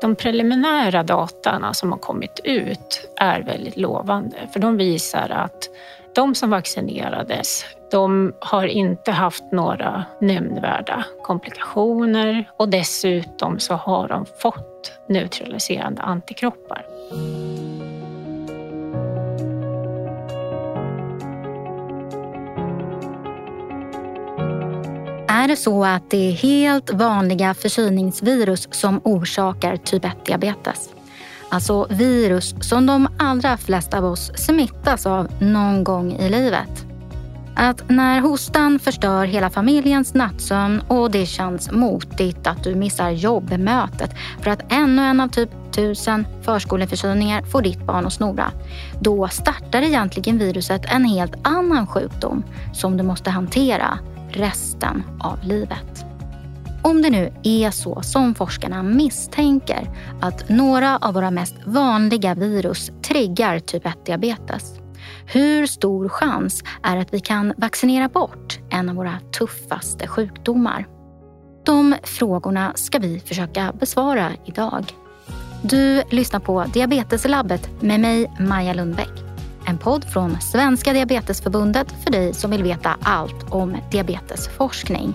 De preliminära datan som har kommit ut är väldigt lovande för de visar att de som vaccinerades, de har inte haft några nämnvärda komplikationer och dessutom så har de fått neutraliserande antikroppar. Är det så att det är helt vanliga förkylningsvirus som orsakar typ 1-diabetes? Alltså virus som de allra flesta av oss smittas av någon gång i livet. Att när hostan förstör hela familjens nattsömn och det känns motigt att du missar jobbmötet för att ännu en av typ tusen förskoleförkylningar får ditt barn att snora. Då startar egentligen viruset en helt annan sjukdom som du måste hantera resten av livet. Om det nu är så som forskarna misstänker att några av våra mest vanliga virus triggar typ 1-diabetes. Hur stor chans är att vi kan vaccinera bort en av våra tuffaste sjukdomar? De frågorna ska vi försöka besvara idag. Du lyssnar på Diabeteslabbet med mig, Maja Lundbäck. En podd från Svenska Diabetesförbundet för dig som vill veta allt om diabetesforskning.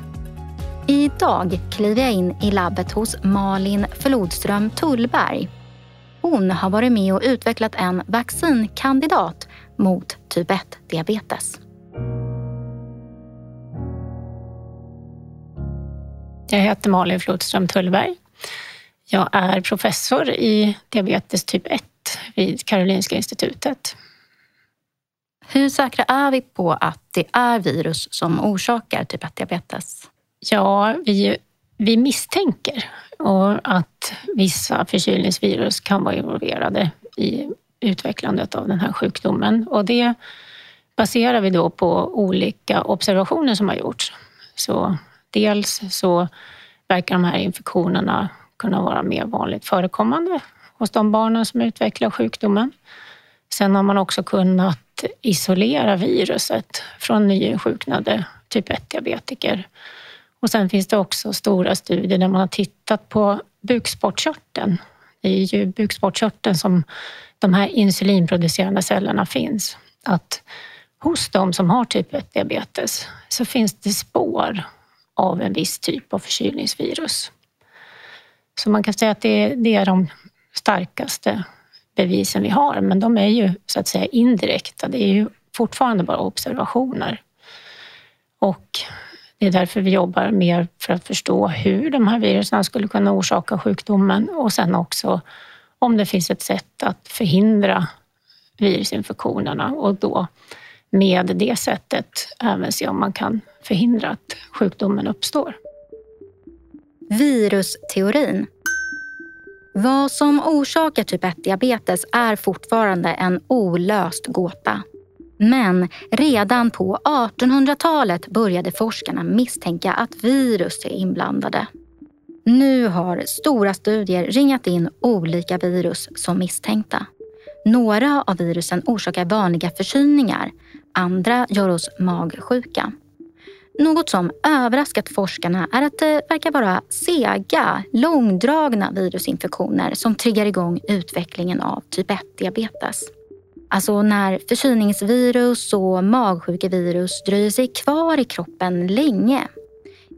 Idag kliver jag in i labbet hos Malin Flodström Tullberg. Hon har varit med och utvecklat en vaccinkandidat mot typ 1-diabetes. Jag heter Malin Flodström Tullberg. Jag är professor i diabetes typ 1 vid Karolinska institutet. Hur säkra är vi på att det är virus som orsakar typ 1-diabetes? Ja, vi, vi misstänker att vissa förkylningsvirus kan vara involverade i utvecklandet av den här sjukdomen. Och det baserar vi då på olika observationer som har gjorts. Så dels så verkar de här infektionerna kunna vara mer vanligt förekommande hos de barnen som utvecklar sjukdomen. Sen har man också kunnat isolera viruset från nyinsjuknade typ 1-diabetiker och sen finns det också stora studier där man har tittat på bukspottkörteln. Det är ju bukspottkörteln som de här insulinproducerande cellerna finns. Att hos de som har typ 1-diabetes så finns det spår av en viss typ av förkylningsvirus. Så man kan säga att det, det är de starkaste bevisen vi har, men de är ju så att säga indirekta. Det är ju fortfarande bara observationer. Och det är därför vi jobbar mer för att förstå hur de här virusen skulle kunna orsaka sjukdomen och sen också om det finns ett sätt att förhindra virusinfektionerna och då med det sättet även se om man kan förhindra att sjukdomen uppstår. Virusteorin. Vad som orsakar typ 1-diabetes är fortfarande en olöst gåta. Men redan på 1800-talet började forskarna misstänka att virus är inblandade. Nu har stora studier ringat in olika virus som misstänkta. Några av virusen orsakar vanliga förkylningar, andra gör oss magsjuka. Något som överraskat forskarna är att det verkar vara sega, långdragna virusinfektioner som triggar igång utvecklingen av typ 1-diabetes. Alltså när förkylningsvirus och magsjukevirus dröjer sig kvar i kroppen länge.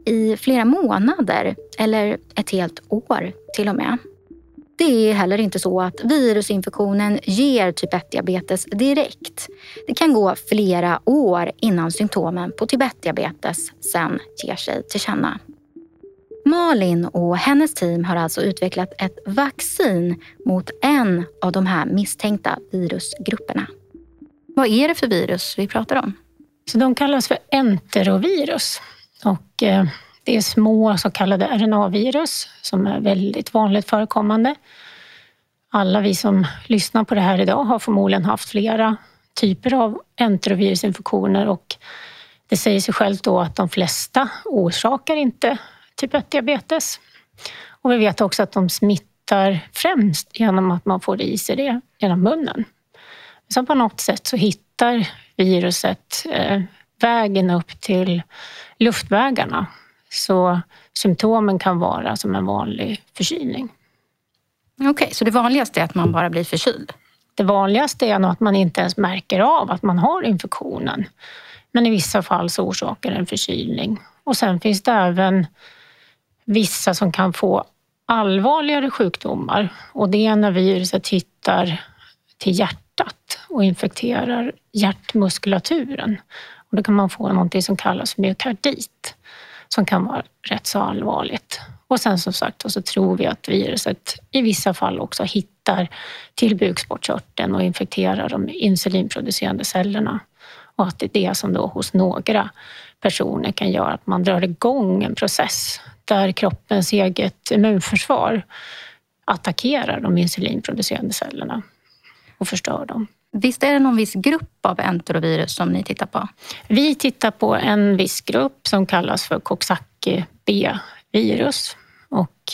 I flera månader eller ett helt år till och med. Det är heller inte så att virusinfektionen ger typ 1-diabetes direkt. Det kan gå flera år innan symptomen på typ 1-diabetes sen ger sig till känna. Malin och hennes team har alltså utvecklat ett vaccin mot en av de här misstänkta virusgrupperna. Vad är det för virus vi pratar om? Så de kallas för enterovirus och eh, det är små så kallade RNA-virus som är väldigt vanligt förekommande. Alla vi som lyssnar på det här idag har förmodligen haft flera typer av enterovirusinfektioner och det säger sig självt då att de flesta orsakar inte typ 1-diabetes. Och vi vet också att de smittar främst genom att man får i sig det genom munnen. Så på något sätt så hittar viruset eh, vägen upp till luftvägarna. Så symptomen kan vara som en vanlig förkylning. Okej, okay, så det vanligaste är att man bara blir förkyld? Det vanligaste är nog att man inte ens märker av att man har infektionen. Men i vissa fall så orsakar det en förkylning. Och sen finns det även vissa som kan få allvarligare sjukdomar och det är när viruset hittar till hjärtat och infekterar hjärtmuskulaturen. Och då kan man få något som kallas myokardit som kan vara rätt så allvarligt. Och sen som sagt så tror vi att viruset i vissa fall också hittar till bukspottkörteln och infekterar de insulinproducerande cellerna. Och att det är det som då hos några personer kan göra att man drar igång en process där kroppens eget immunförsvar attackerar de insulinproducerande cellerna och förstör dem. Visst är det någon viss grupp av enterovirus som ni tittar på? Vi tittar på en viss grupp som kallas för Coxsackie B-virus och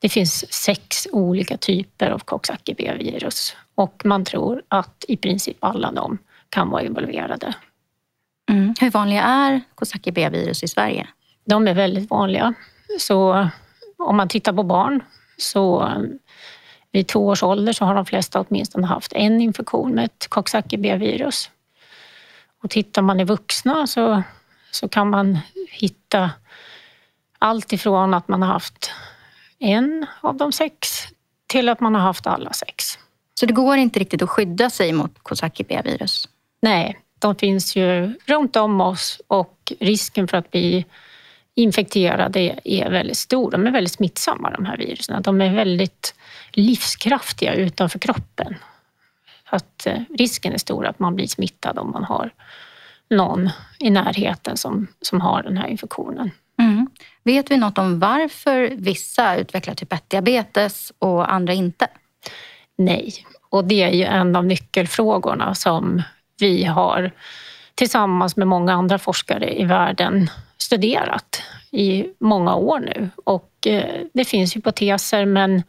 det finns sex olika typer av Coxsackie B-virus och man tror att i princip alla de kan vara involverade. Mm. Hur vanliga är Coxsackie B-virus i Sverige? De är väldigt vanliga. Så om man tittar på barn så vid två års ålder så har de flesta åtminstone haft en infektion med ett Coxsackie B-virus. Och tittar man i vuxna så, så kan man hitta allt ifrån att man har haft en av de sex till att man har haft alla sex. Så det går inte riktigt att skydda sig mot Coxsackie B-virus? Nej, de finns ju runt om oss och risken för att bli infekterade är väldigt stor. De är väldigt smittsamma de här virusen. De är väldigt livskraftiga utanför kroppen. Att eh, risken är stor att man blir smittad om man har någon i närheten som, som har den här infektionen. Mm. Vet vi något om varför vissa utvecklar typ 1-diabetes och andra inte? Nej, och det är ju en av nyckelfrågorna som vi har tillsammans med många andra forskare i världen studerat i många år nu. Och eh, det finns hypoteser, men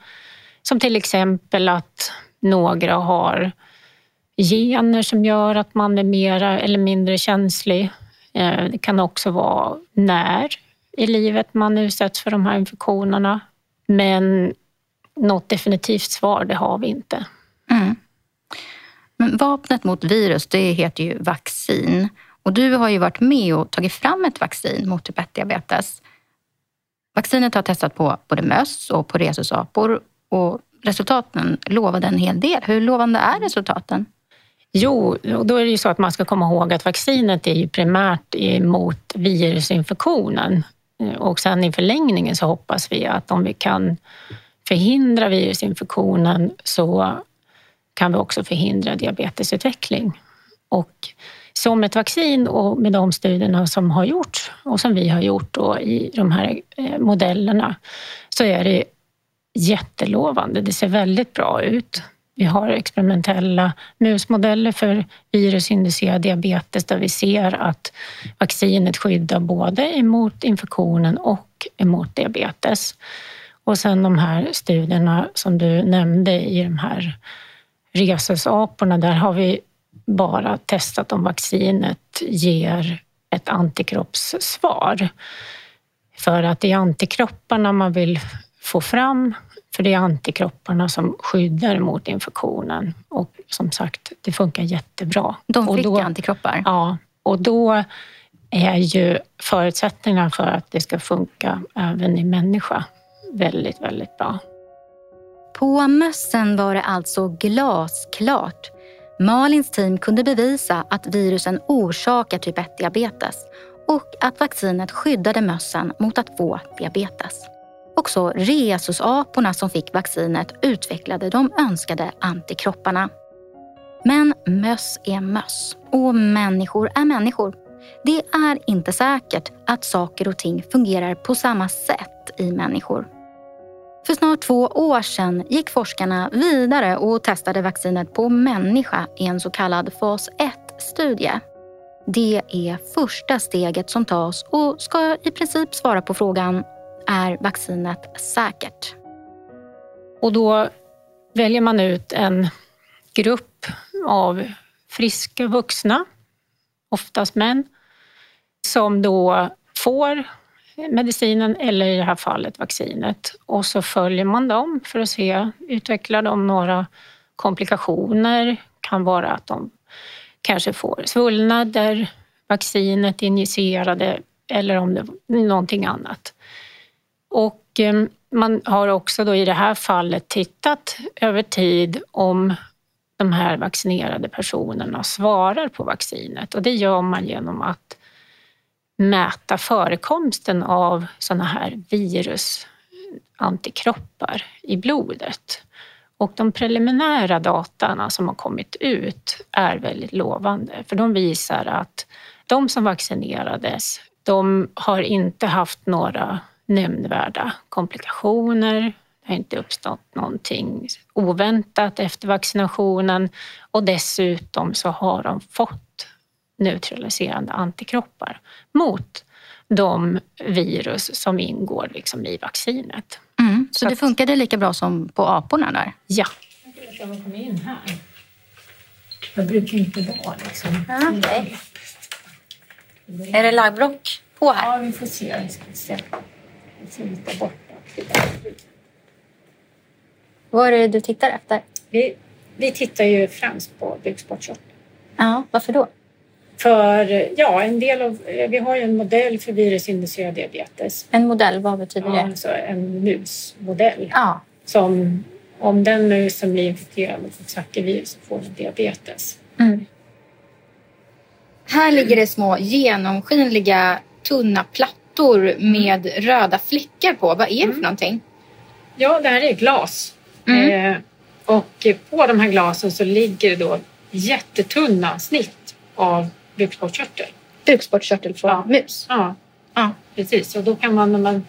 som till exempel att några har gener som gör att man är mer eller mindre känslig. Eh, det kan också vara när i livet man utsätts för de här infektionerna. Men något definitivt svar, det har vi inte. Mm. Men vapnet mot virus, det heter ju vaccin. Och du har ju varit med och tagit fram ett vaccin mot typ 1-diabetes. Vaccinet har testat på både möss och på rhesusapor och resultaten lovade en hel del. Hur lovande är resultaten? Jo, då är det ju så att man ska komma ihåg att vaccinet är ju primärt mot virusinfektionen och sen i förlängningen så hoppas vi att om vi kan förhindra virusinfektionen så kan vi också förhindra diabetesutveckling. Och som ett vaccin och med de studierna som har gjorts och som vi har gjort då i de här eh, modellerna så är det jättelovande. Det ser väldigt bra ut. Vi har experimentella musmodeller för virusinducerad diabetes där vi ser att vaccinet skyddar både emot infektionen och emot diabetes. Och sen de här studierna som du nämnde i de här rhesusaporna, där har vi bara testat om vaccinet ger ett antikroppssvar. För att det är antikropparna man vill få fram, för det är antikropparna som skyddar mot infektionen. Och som sagt, det funkar jättebra. De fick då, antikroppar? Ja, och då är ju förutsättningarna för att det ska funka även i människa väldigt, väldigt bra. På mössen var det alltså glasklart Malins team kunde bevisa att virusen orsakar typ 1-diabetes och att vaccinet skyddade mössen mot att få diabetes. Också rhesusaporna som fick vaccinet utvecklade de önskade antikropparna. Men möss är möss och människor är människor. Det är inte säkert att saker och ting fungerar på samma sätt i människor. För snart två år sedan gick forskarna vidare och testade vaccinet på människa i en så kallad fas 1-studie. Det är första steget som tas och ska i princip svara på frågan är vaccinet säkert? Och då väljer man ut en grupp av friska vuxna, oftast män, som då får medicinen eller i det här fallet vaccinet. Och så följer man dem för att se, utvecklar de några komplikationer? Kan vara att de kanske får svullnader, vaccinet injicerade eller om det är någonting annat. Och eh, man har också då i det här fallet tittat över tid om de här vaccinerade personerna svarar på vaccinet och det gör man genom att mäta förekomsten av sådana här virusantikroppar i blodet. Och de preliminära datan som har kommit ut är väldigt lovande för de visar att de som vaccinerades, de har inte haft några nämnvärda komplikationer. Det har inte uppstått någonting oväntat efter vaccinationen och dessutom så har de fått neutraliserande antikroppar mot de virus som ingår liksom i vaccinet. Mm, så, så, det funkade lika bra som på aporna där? Ja. Jag komma in här. Jag brukar inte vara liksom. Okay. Är det laggbrock på här? Ja, vi får se. Jag ska se. Vad är det du tittar efter? Vi, vi tittar ju främst på bukspottkörteln. Ja, varför då? För ja, en del av, vi har ju en modell för virusinducerad diabetes. En modell, vad betyder ja, det? Alltså en musmodell. Ja. Som om den musen blir infekterad med Coxsackie-virus så får den diabetes. Mm. Här ligger det små genomskinliga tunna plattor med röda fläckar på. Vad är det för mm. någonting? Ja, det här är glas. Mm. Eh, och på de här glasen så ligger det då jättetunna snitt av bukspottkörtel. Bukspottkörtel från ja. mus? Ja. ja, precis. Och då kan man när man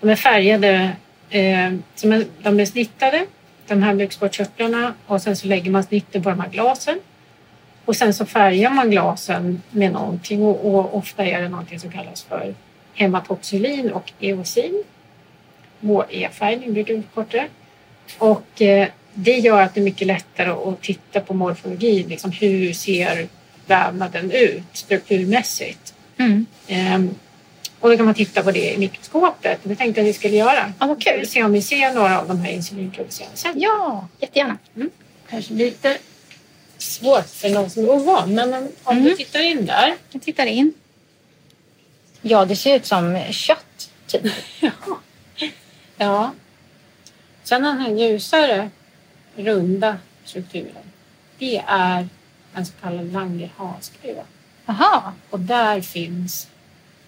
de är färgade, eh, som är, de är snittade, de här bukspottkörtlarna och sen så lägger man snitten på de här glasen. Och sen så färgar man glasen med någonting och, och ofta är det någonting som kallas för hematoxylin och eosin. HE-färgning brukar vi det. Och eh, det gör att det är mycket lättare att titta på morfologi. Liksom hur ser vävnaden ut strukturmässigt? Mm. Um, och då kan man titta på det i mikroskopet. Det tänkte jag att vi skulle göra. Ja, vad kul. Se om vi ser några av de här insulinproducerande cellerna. Ja, jättegärna. Mm. Kanske lite svårt för någon som är ovan, men om, om mm. du tittar in där. Jag tittar in. Ja, det ser ut som kött, typ. ja. ja. Sen den här ljusare, runda strukturen. Det är en så kallad Langerhansgruva. Aha. Och där finns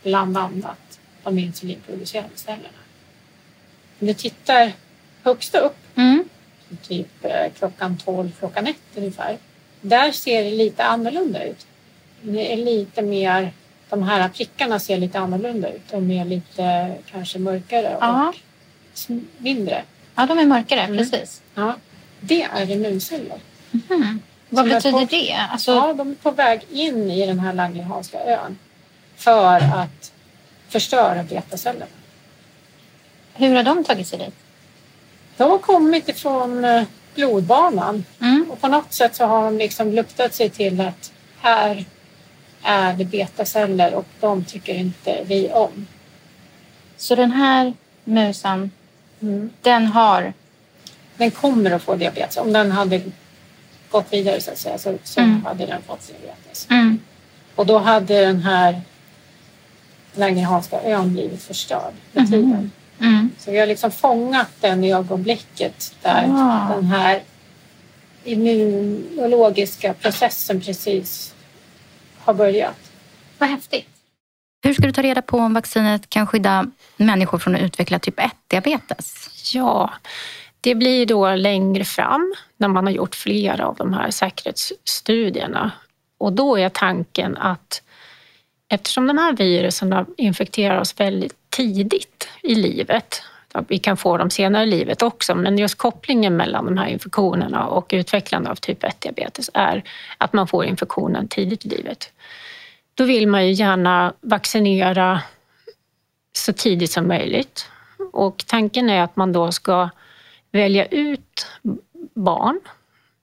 bland annat de insulinproducerande cellerna. Om du tittar högst upp, mm. typ eh, klockan 12, klockan 1 ungefär. Där ser det lite annorlunda ut. Det är lite mer, de här prickarna ser lite annorlunda ut. De är lite kanske mörkare och mindre. Ja, de är mörkare, mm. precis. Ja, det är immunceller. Mm. Vad betyder på, det? Alltså... Ja, de är på väg in i den här Langerhanska ön för att förstöra betacellerna. Hur har de tagit sig dit? De har kommit ifrån eh, blodbanan mm. och på något sätt så har de liksom luktat sig till att här är det betaceller och de tycker inte vi om. Så den här musen, mm. den har... Den kommer att få diabetes. Om den hade gått vidare så att säga så, så mm. hade den fått diabetes. Mm. Och då hade den här Langerhanska ön blivit förstörd med mm. tiden. Mm. Så vi har liksom fångat den i ögonblicket där wow. den här immunologiska processen precis har börjat. Vad häftigt. Hur ska du ta reda på om vaccinet kan skydda människor från att utveckla typ 1-diabetes? Ja, det blir då längre fram när man har gjort flera av de här säkerhetsstudierna. Och då är tanken att eftersom de här virusen infekterar oss väldigt tidigt i livet, vi kan få dem senare i livet också, men just kopplingen mellan de här infektionerna och utvecklande av typ 1-diabetes är att man får infektionen tidigt i livet. Då vill man ju gärna vaccinera så tidigt som möjligt. Och tanken är att man då ska välja ut barn,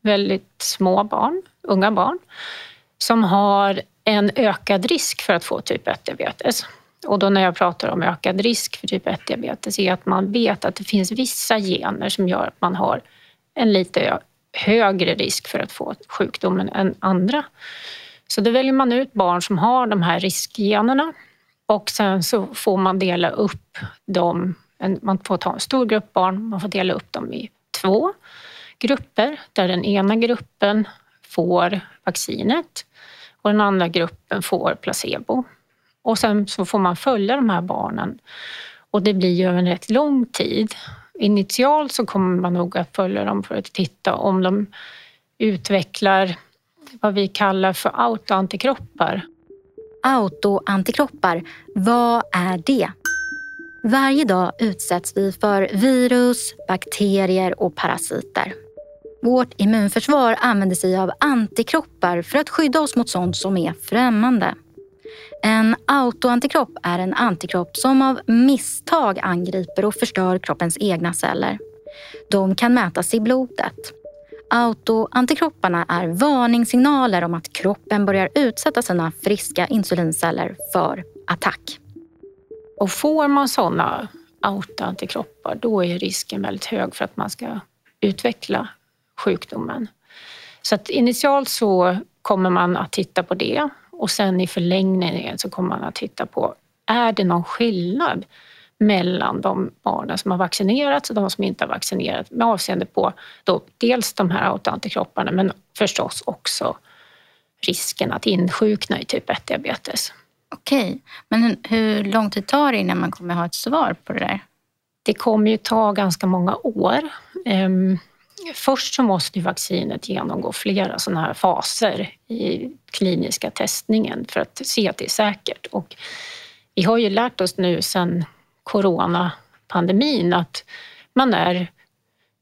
väldigt små barn, unga barn, som har en ökad risk för att få typ 1-diabetes. Och då när jag pratar om ökad risk för typ 1-diabetes är att man vet att det finns vissa gener som gör att man har en lite högre risk för att få sjukdomen än andra. Så då väljer man ut barn som har de här riskgenerna och sen så får man dela upp man får ta en stor grupp barn, man får dela upp dem i två grupper där den ena gruppen får vaccinet och den andra gruppen får placebo. Och sen så får man följa de här barnen och det blir ju över en rätt lång tid. Initialt så kommer man nog att följa dem för att titta om de utvecklar vad vi kallar för autoantikroppar. Autoantikroppar, vad är det? Varje dag utsätts vi för virus, bakterier och parasiter. Vårt immunförsvar använder sig av antikroppar för att skydda oss mot sånt som är främmande. En autoantikropp är en antikropp som av misstag angriper och förstör kroppens egna celler. De kan mätas i blodet. Autoantikropparna är varningssignaler om att kroppen börjar utsätta sina friska insulinceller för attack. Och får man sådana autoantikroppar då är risken väldigt hög för att man ska utveckla sjukdomen. Så att initialt så kommer man att titta på det och sen i förlängningen så kommer man att titta på, är det någon skillnad mellan de barnen som har vaccinerats och de som inte har vaccinerats med avseende på då dels de här autoantikropparna men förstås också risken att insjukna i typ 1-diabetes. Okej, men hur lång tid tar det innan man kommer ha ett svar på det där? Det kommer ju ta ganska många år. Ehm, först så måste vaccinet genomgå flera sådana här faser i kliniska testningen för att se att det är säkert. Och vi har ju lärt oss nu sedan coronapandemin att man är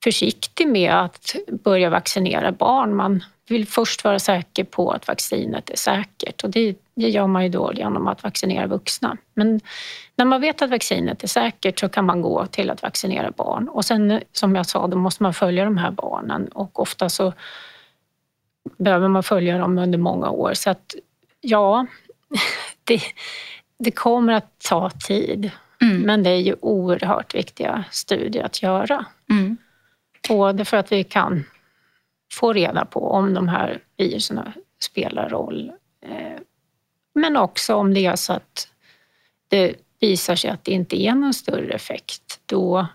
försiktig med att börja vaccinera barn. Man vill först vara säker på att vaccinet är säkert och det, det gör man ju då genom att vaccinera vuxna. Men när man vet att vaccinet är säkert så kan man gå till att vaccinera barn och sen som jag sa, då måste man följa de här barnen och ofta så behöver man följa dem under många år så att ja, det, det kommer att ta tid. Mm. Men det är ju oerhört viktiga studier att göra. Mm. Både för att vi kan få reda på om de här virusen spelar roll. Eh, men också om det är så att det visar sig att det inte är någon större effekt, då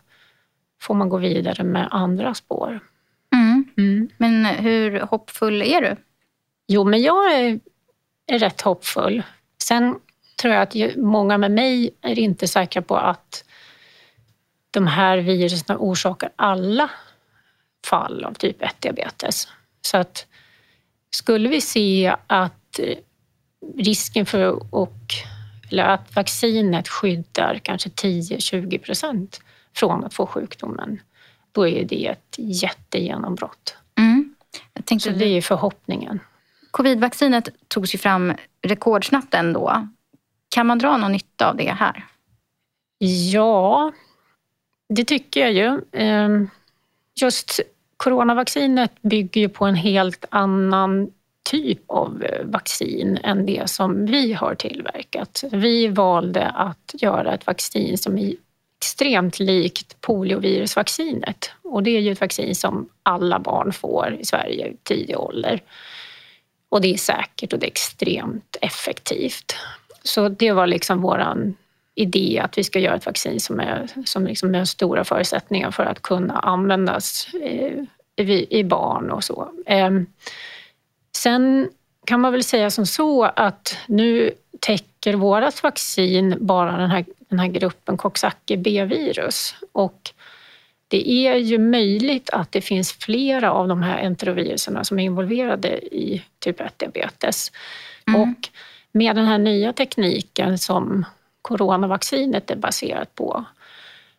får man gå vidare med andra spår. Mm. Mm. Men hur hoppfull är du? Jo, men jag är, är rätt hoppfull. Sen tror jag att många med mig är inte säkra på att de här virusen orsakar alla fall av typ 1-diabetes. Så att skulle vi se att risken för och, eller att vaccinet skyddar kanske 10-20 procent från att få sjukdomen, då är det ett jättegenombrott. Mm. Så det är förhoppningen. Covidvaccinet togs ju fram rekordsnabbt ändå. Kan man dra någon nytta av det här? Ja, det tycker jag ju. Just coronavaccinet bygger ju på en helt annan typ av eh, vaccin än det som vi har tillverkat. Vi valde att göra ett vaccin som är extremt likt poliovirusvaccinet. Och det är ju ett vaccin som alla barn får i Sverige i tidig ålder. Och det är säkert och det är extremt effektivt. Så det var liksom våran idé att vi ska göra ett vaccin som, är, som liksom har stora förutsättningar för att kunna användas i, i barn och så. Ehm, sen kan man väl säga som så att nu täcker vårt vaccin bara den här, den här gruppen Coxsackie B-virus och det är ju möjligt att det finns flera av de här enteroviruserna som är involverade i typ 1-diabetes. Mm. Och med den här nya tekniken som coronavaccinet är baserat på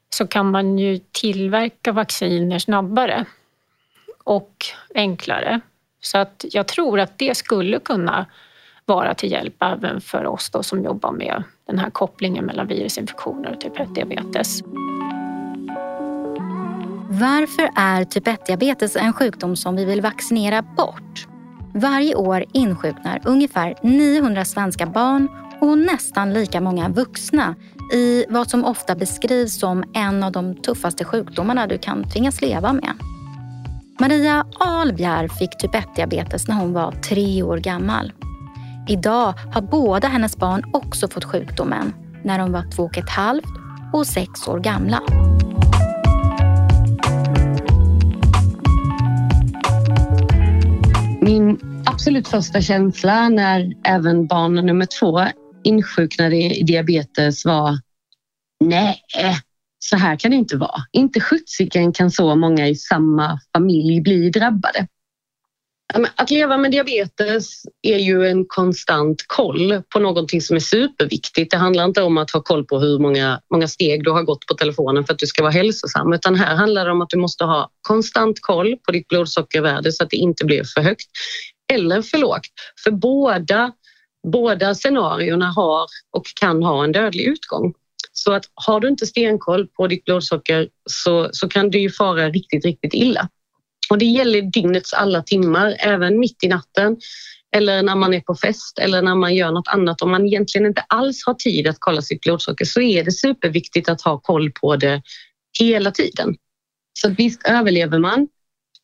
så kan man ju tillverka vacciner snabbare och enklare. Så att jag tror att det skulle kunna vara till hjälp även för oss då som jobbar med den här kopplingen mellan virusinfektioner och typ 1-diabetes. Varför är typ 1-diabetes en sjukdom som vi vill vaccinera bort? Varje år insjuknar ungefär 900 svenska barn och nästan lika många vuxna i vad som ofta beskrivs som en av de tuffaste sjukdomarna du kan tvingas leva med. Maria Ahlbjer fick typ 1-diabetes när hon var tre år gammal. Idag har båda hennes barn också fått sjukdomen när de var två och ett halvt och sex år gamla. Min absolut första känsla när även barn nummer två insjuknade i diabetes var nej, så här kan det inte vara. Inte sjuttsiken kan så många i samma familj bli drabbade. Att leva med diabetes är ju en konstant koll på någonting som är superviktigt. Det handlar inte om att ha koll på hur många, många steg du har gått på telefonen för att du ska vara hälsosam, utan här handlar det om att du måste ha konstant koll på ditt blodsockervärde så att det inte blir för högt eller för lågt. För båda, båda scenarierna har och kan ha en dödlig utgång. Så att har du inte stenkoll på ditt blodsocker så, så kan du ju fara riktigt, riktigt illa. Och det gäller dygnets alla timmar, även mitt i natten eller när man är på fest eller när man gör något annat. Om man egentligen inte alls har tid att kolla sitt blodsocker så är det superviktigt att ha koll på det hela tiden. Så visst överlever man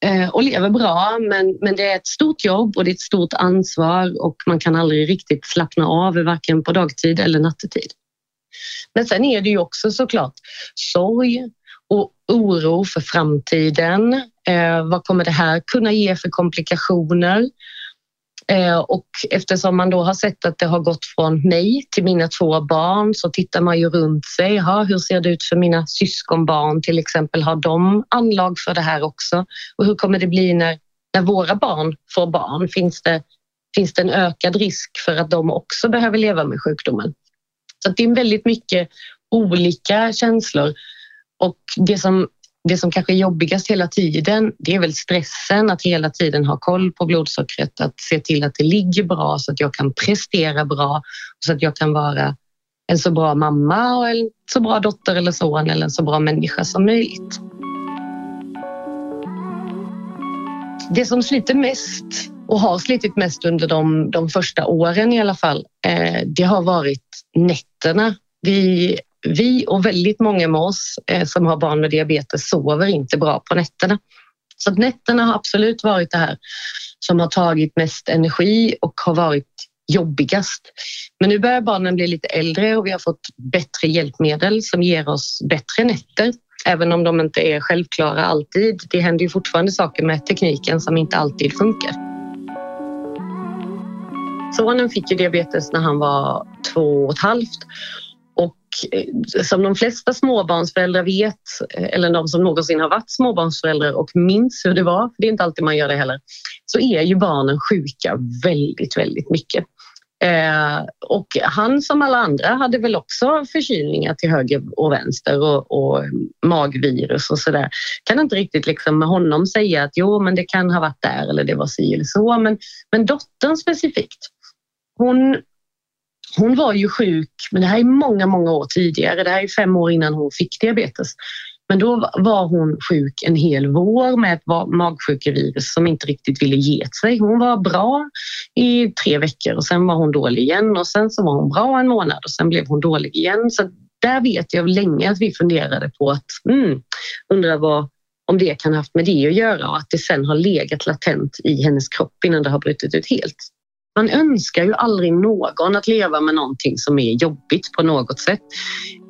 Eh, och lever bra, men, men det är ett stort jobb och det är ett stort ansvar och man kan aldrig riktigt slappna av varken på dagtid eller nattetid. Men sen är det ju också såklart sorg och oro för framtiden. Eh, vad kommer det här kunna ge för komplikationer? Eh, och eftersom man då har sett att det har gått från mig till mina två barn så tittar man ju runt sig. Ha, hur ser det ut för mina syskonbarn till exempel? Har de anlag för det här också? Och hur kommer det bli när, när våra barn får barn? Finns det, finns det en ökad risk för att de också behöver leva med sjukdomen? Så det är väldigt mycket olika känslor och det som, det som kanske är jobbigast hela tiden, det är väl stressen att hela tiden ha koll på blodsockret, att se till att det ligger bra så att jag kan prestera bra, så att jag kan vara en så bra mamma och en så bra dotter eller son eller en så bra människa som möjligt. Det som sliter mest och har slitit mest under de, de första åren i alla fall, eh, det har varit nätterna. Vi vi och väldigt många med oss eh, som har barn med diabetes sover inte bra på nätterna. Så att nätterna har absolut varit det här som har tagit mest energi och har varit jobbigast. Men nu börjar barnen bli lite äldre och vi har fått bättre hjälpmedel som ger oss bättre nätter. Även om de inte är självklara alltid. Det händer ju fortfarande saker med tekniken som inte alltid funkar. Sonen fick ju diabetes när han var två och ett halvt Eh, som de flesta småbarnsföräldrar vet, eh, eller de som någonsin har varit småbarnsföräldrar och minns hur det var, för det är inte alltid man gör det heller, så är ju barnen sjuka väldigt, väldigt mycket. Eh, och han som alla andra hade väl också förkylningar till höger och vänster och, och magvirus och sådär. Kan inte riktigt liksom med honom säga att jo, men det kan ha varit där eller det var si eller så. Men, men dottern specifikt, hon hon var ju sjuk, men det här är många, många år tidigare. Det här är fem år innan hon fick diabetes. Men då var hon sjuk en hel vår med ett magsjukevirus som inte riktigt ville ge sig. Hon var bra i tre veckor och sen var hon dålig igen och sen så var hon bra en månad och sen blev hon dålig igen. Så där vet jag länge att vi funderade på att mm, undra vad, om det kan ha haft med det att göra och att det sen har legat latent i hennes kropp innan det har brutit ut helt. Man önskar ju aldrig någon att leva med någonting som är jobbigt på något sätt.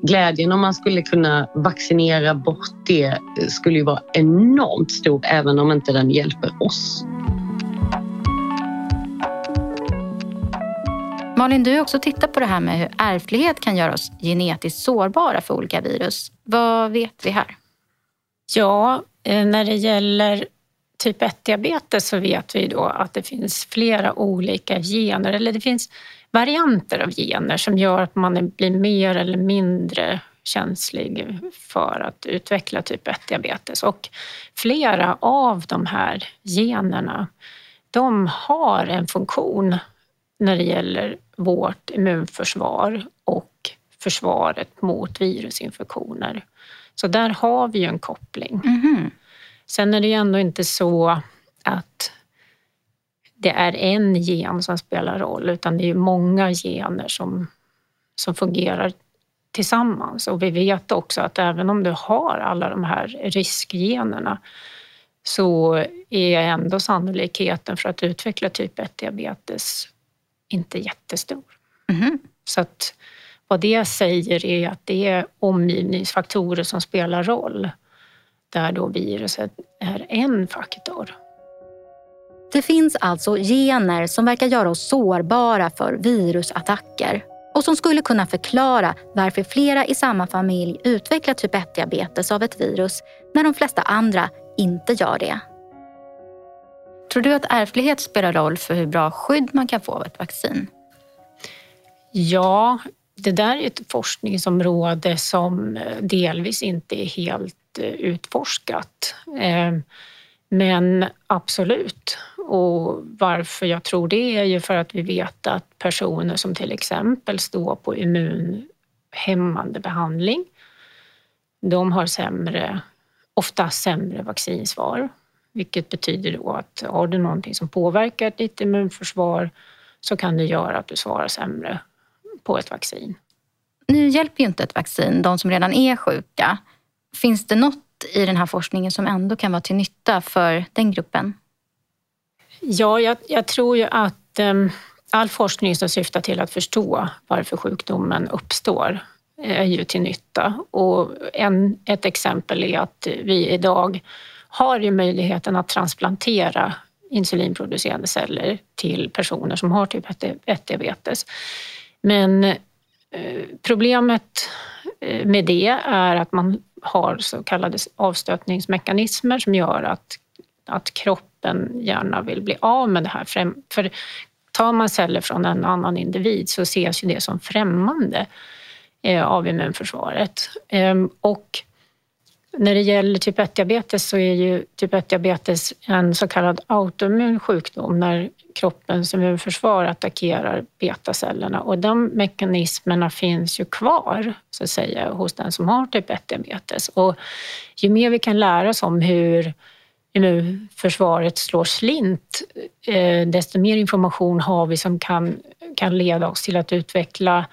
Glädjen om man skulle kunna vaccinera bort det skulle ju vara enormt stor även om inte den hjälper oss. Malin, du har också tittat på det här med hur ärftlighet kan göra oss genetiskt sårbara för olika virus. Vad vet vi här? Ja, eh, när det gäller typ 1-diabetes så vet vi då att det finns flera olika gener, eller det finns varianter av gener som gör att man blir mer eller mindre känslig för att utveckla typ 1-diabetes. Och flera av de här generna, de har en funktion när det gäller vårt immunförsvar och försvaret mot virusinfektioner. Så där har vi ju en koppling. Mm -hmm. Sen är det ju ändå inte så att det är en gen som spelar roll utan det är många gener som som fungerar tillsammans. Och vi vet också att även om du har alla de här riskgenerna så är ändå sannolikheten för att utveckla typ 1-diabetes inte jättestor. Mm. Så att vad det säger är att det är omgivningsfaktorer som spelar roll där då viruset är en faktor. Det finns alltså gener som verkar göra oss sårbara för virusattacker och som skulle kunna förklara varför flera i samma familj utvecklar typ 1-diabetes av ett virus när de flesta andra inte gör det. Tror du att ärftlighet spelar roll för hur bra skydd man kan få av ett vaccin? Ja, det där är ett forskningsområde som eh, delvis inte är helt Eh, utforskat. Eh, men absolut. Och varför jag tror det är ju för att vi vet att personer som till exempel står på immunhämmande behandling, de har sämre, ofta sämre vaccinsvar. Vilket betyder då att har du någonting som påverkar ditt immunförsvar så kan det göra att du svarar sämre på ett vaccin. Nu hjälper ju inte ett vaccin de som redan är sjuka. Finns det något i den här forskningen som ändå kan vara till nytta för den gruppen? Ja, jag, jag tror ju att um, all forskning som syftar till att förstå varför sjukdomen uppstår eh, är ju till nytta. Och en, ett exempel är att vi idag har ju möjligheten att transplantera insulinproducerande celler till personer som har typ 1-diabetes. Men eh, problemet Eh, med det är att man har så kallade avstötningsmekanismer som gör att, att kroppen gärna vill bli av med det här. För tar man celler från en annan individ så ses ju det som främmande eh, av immunförsvaret. Ehm, och när det gäller typ 1-diabetes så är ju typ 1-diabetes en så kallad autoimmun sjukdom när kroppens immunförsvar attackerar betacellerna och de mekanismerna finns ju kvar så att säga hos den som har typ 1-diabetes. Och ju mer vi kan lära oss om hur immunförsvaret slår slint, eh, desto mer information har vi som kan, kan leda oss till att utveckla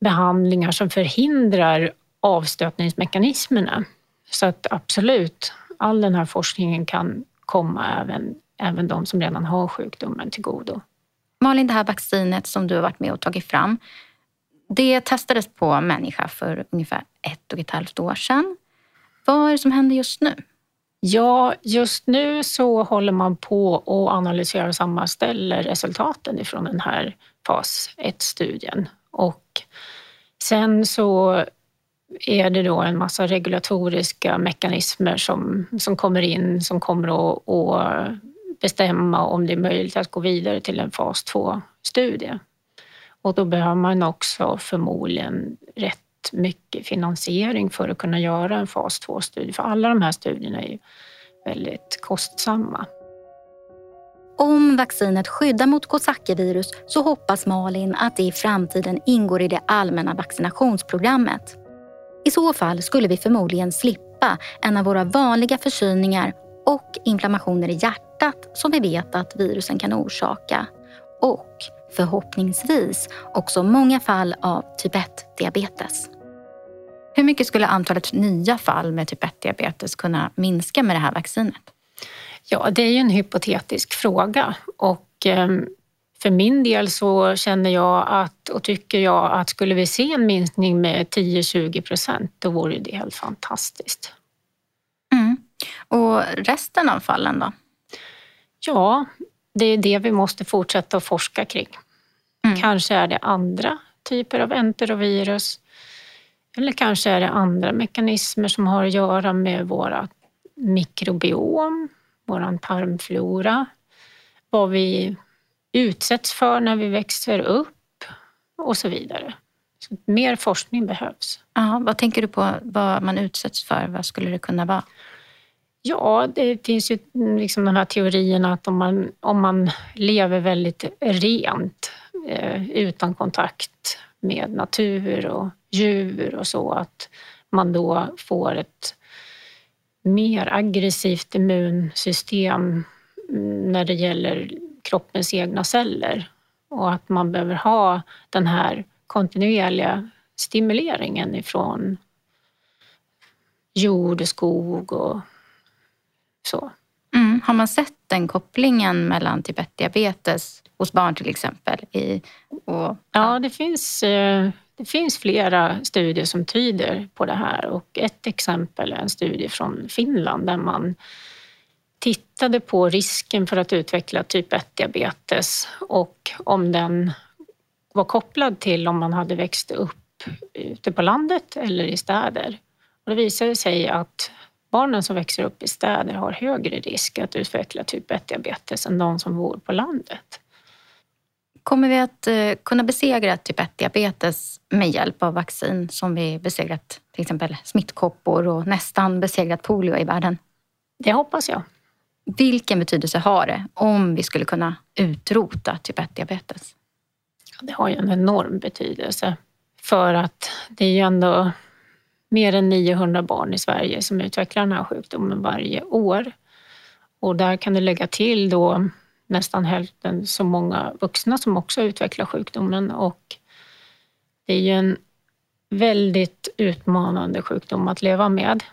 behandlingar som förhindrar avstötningsmekanismerna. Så att absolut, all den här forskningen kan komma även, även de som redan har sjukdomen till godo. Malin, det här vaccinet som du har varit med och tagit fram, det testades på människa för ungefär ett och ett halvt år sedan. Vad är det som händer just nu? Ja, just nu så håller man på och analyserar och sammanställer resultaten ifrån den här fas 1-studien. Och sen så är det då en massa regulatoriska mekanismer som, som kommer in som kommer att, att bestämma om det är möjligt att gå vidare till en fas 2-studie. Och då behöver man också förmodligen rätt mycket finansiering för att kunna göra en fas 2-studie. För alla de här studierna är ju väldigt kostsamma. Om vaccinet skyddar mot Coxsackie-virus så hoppas Malin att det i framtiden ingår i det allmänna vaccinationsprogrammet. I så fall skulle vi förmodligen slippa en av våra vanliga förkylningar och inflammationer i hjärtat som vi vet att virusen kan orsaka. Och förhoppningsvis också många fall av typ 1-diabetes. Hur mycket skulle antalet nya fall med typ 1-diabetes kunna minska med det här vaccinet? Ja, det är ju en hypotetisk fråga och ehm, för min del så känner jag att, och tycker jag att skulle vi se en minskning med 10-20 procent, då vore det helt fantastiskt. Mm. Och resten av fallen då? Ja, det är det vi måste fortsätta att forska kring. Mm. Kanske är det andra typer av enterovirus eller kanske är det andra mekanismer som har att göra med våra mikrobiom, vår tarmflora, vad vi utsätts för när vi växer upp och så vidare. Så mer forskning behövs. Ja, vad tänker du på vad man utsätts för? Vad skulle det kunna vara? Ja, det finns ju liksom de här teorierna att om man, om man lever väldigt rent eh, utan kontakt med natur och djur och så, att man då får ett mer aggressivt immunsystem när det gäller kroppens egna celler och att man behöver ha den här kontinuerliga stimuleringen ifrån jord och skog och så. Mm. Har man sett den kopplingen mellan typ 1-diabetes hos barn till exempel? I, och, ja, det finns, eh, det finns flera studier som tyder på det här och ett exempel är en studie från Finland där man tittade på risken för att utveckla typ 1-diabetes och om den var kopplad till om man hade växt upp ute på landet eller i städer. Och det visade sig att barnen som växer upp i städer har högre risk att utveckla typ 1-diabetes än de som bor på landet. Kommer vi att eh, kunna besegra typ 1-diabetes med hjälp av vaccin som vi besegrat till exempel smittkoppor och nästan besegrat polio i världen? Det hoppas jag. Vilken betydelse har det om vi skulle kunna utrota typ 1-diabetes? Det har ju en enorm betydelse för att det är ju ändå mer än 900 barn i Sverige som utvecklar den här sjukdomen varje år. Och där kan du lägga till då nästan hälften så många vuxna som också utvecklar sjukdomen och det är ju en väldigt utmanande sjukdom att leva med.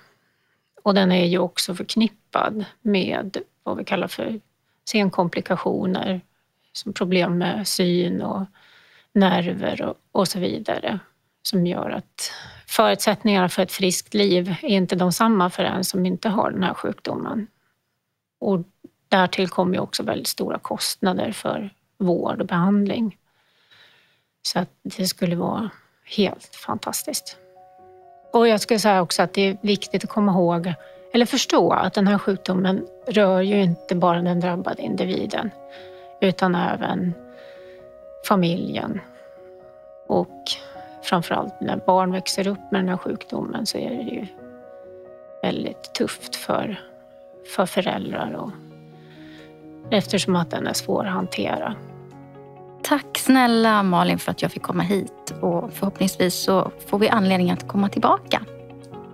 Och den är ju också förknippad med vad vi kallar för senkomplikationer, som problem med syn och nerver och, och så vidare, som gör att förutsättningarna för ett friskt liv är inte de samma för en som inte har den här sjukdomen. Och därtill kommer ju också väldigt stora kostnader för vård och behandling. Så att det skulle vara helt fantastiskt. Och jag skulle säga också att det är viktigt att komma ihåg, eller förstå, att den här sjukdomen rör ju inte bara den drabbade individen, utan även familjen. Och framförallt när barn växer upp med den här sjukdomen så är det ju väldigt tufft för, för föräldrar och, eftersom att den är svår att hantera. Tack snälla Malin för att jag fick komma hit och förhoppningsvis så får vi anledning att komma tillbaka.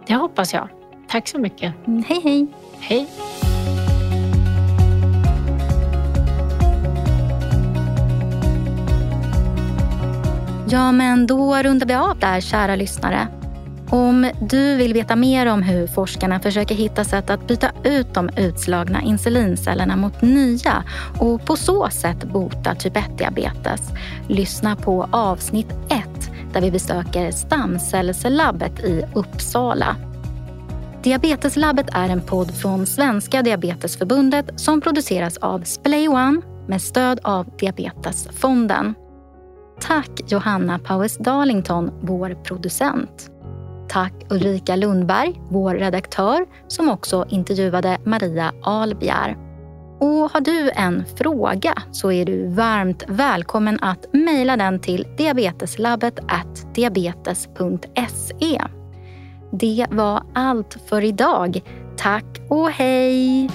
Det hoppas jag. Tack så mycket. Mm, hej hej. Hej. Ja, men då rundar vi av där, kära lyssnare. Om du vill veta mer om hur forskarna försöker hitta sätt att byta ut de utslagna insulincellerna mot nya och på så sätt bota typ 1-diabetes, lyssna på avsnitt 1 där vi besöker Stamcellslabbet i Uppsala. Diabeteslabbet är en podd från Svenska Diabetesförbundet som produceras av Splay One med stöd av Diabetesfonden. Tack Johanna Powers Darlington, vår producent. Tack Ulrika Lundberg, vår redaktör, som också intervjuade Maria Albjer. Och har du en fråga så är du varmt välkommen att mejla den till diabeteslabbet diabetes.se. Det var allt för idag. Tack och hej!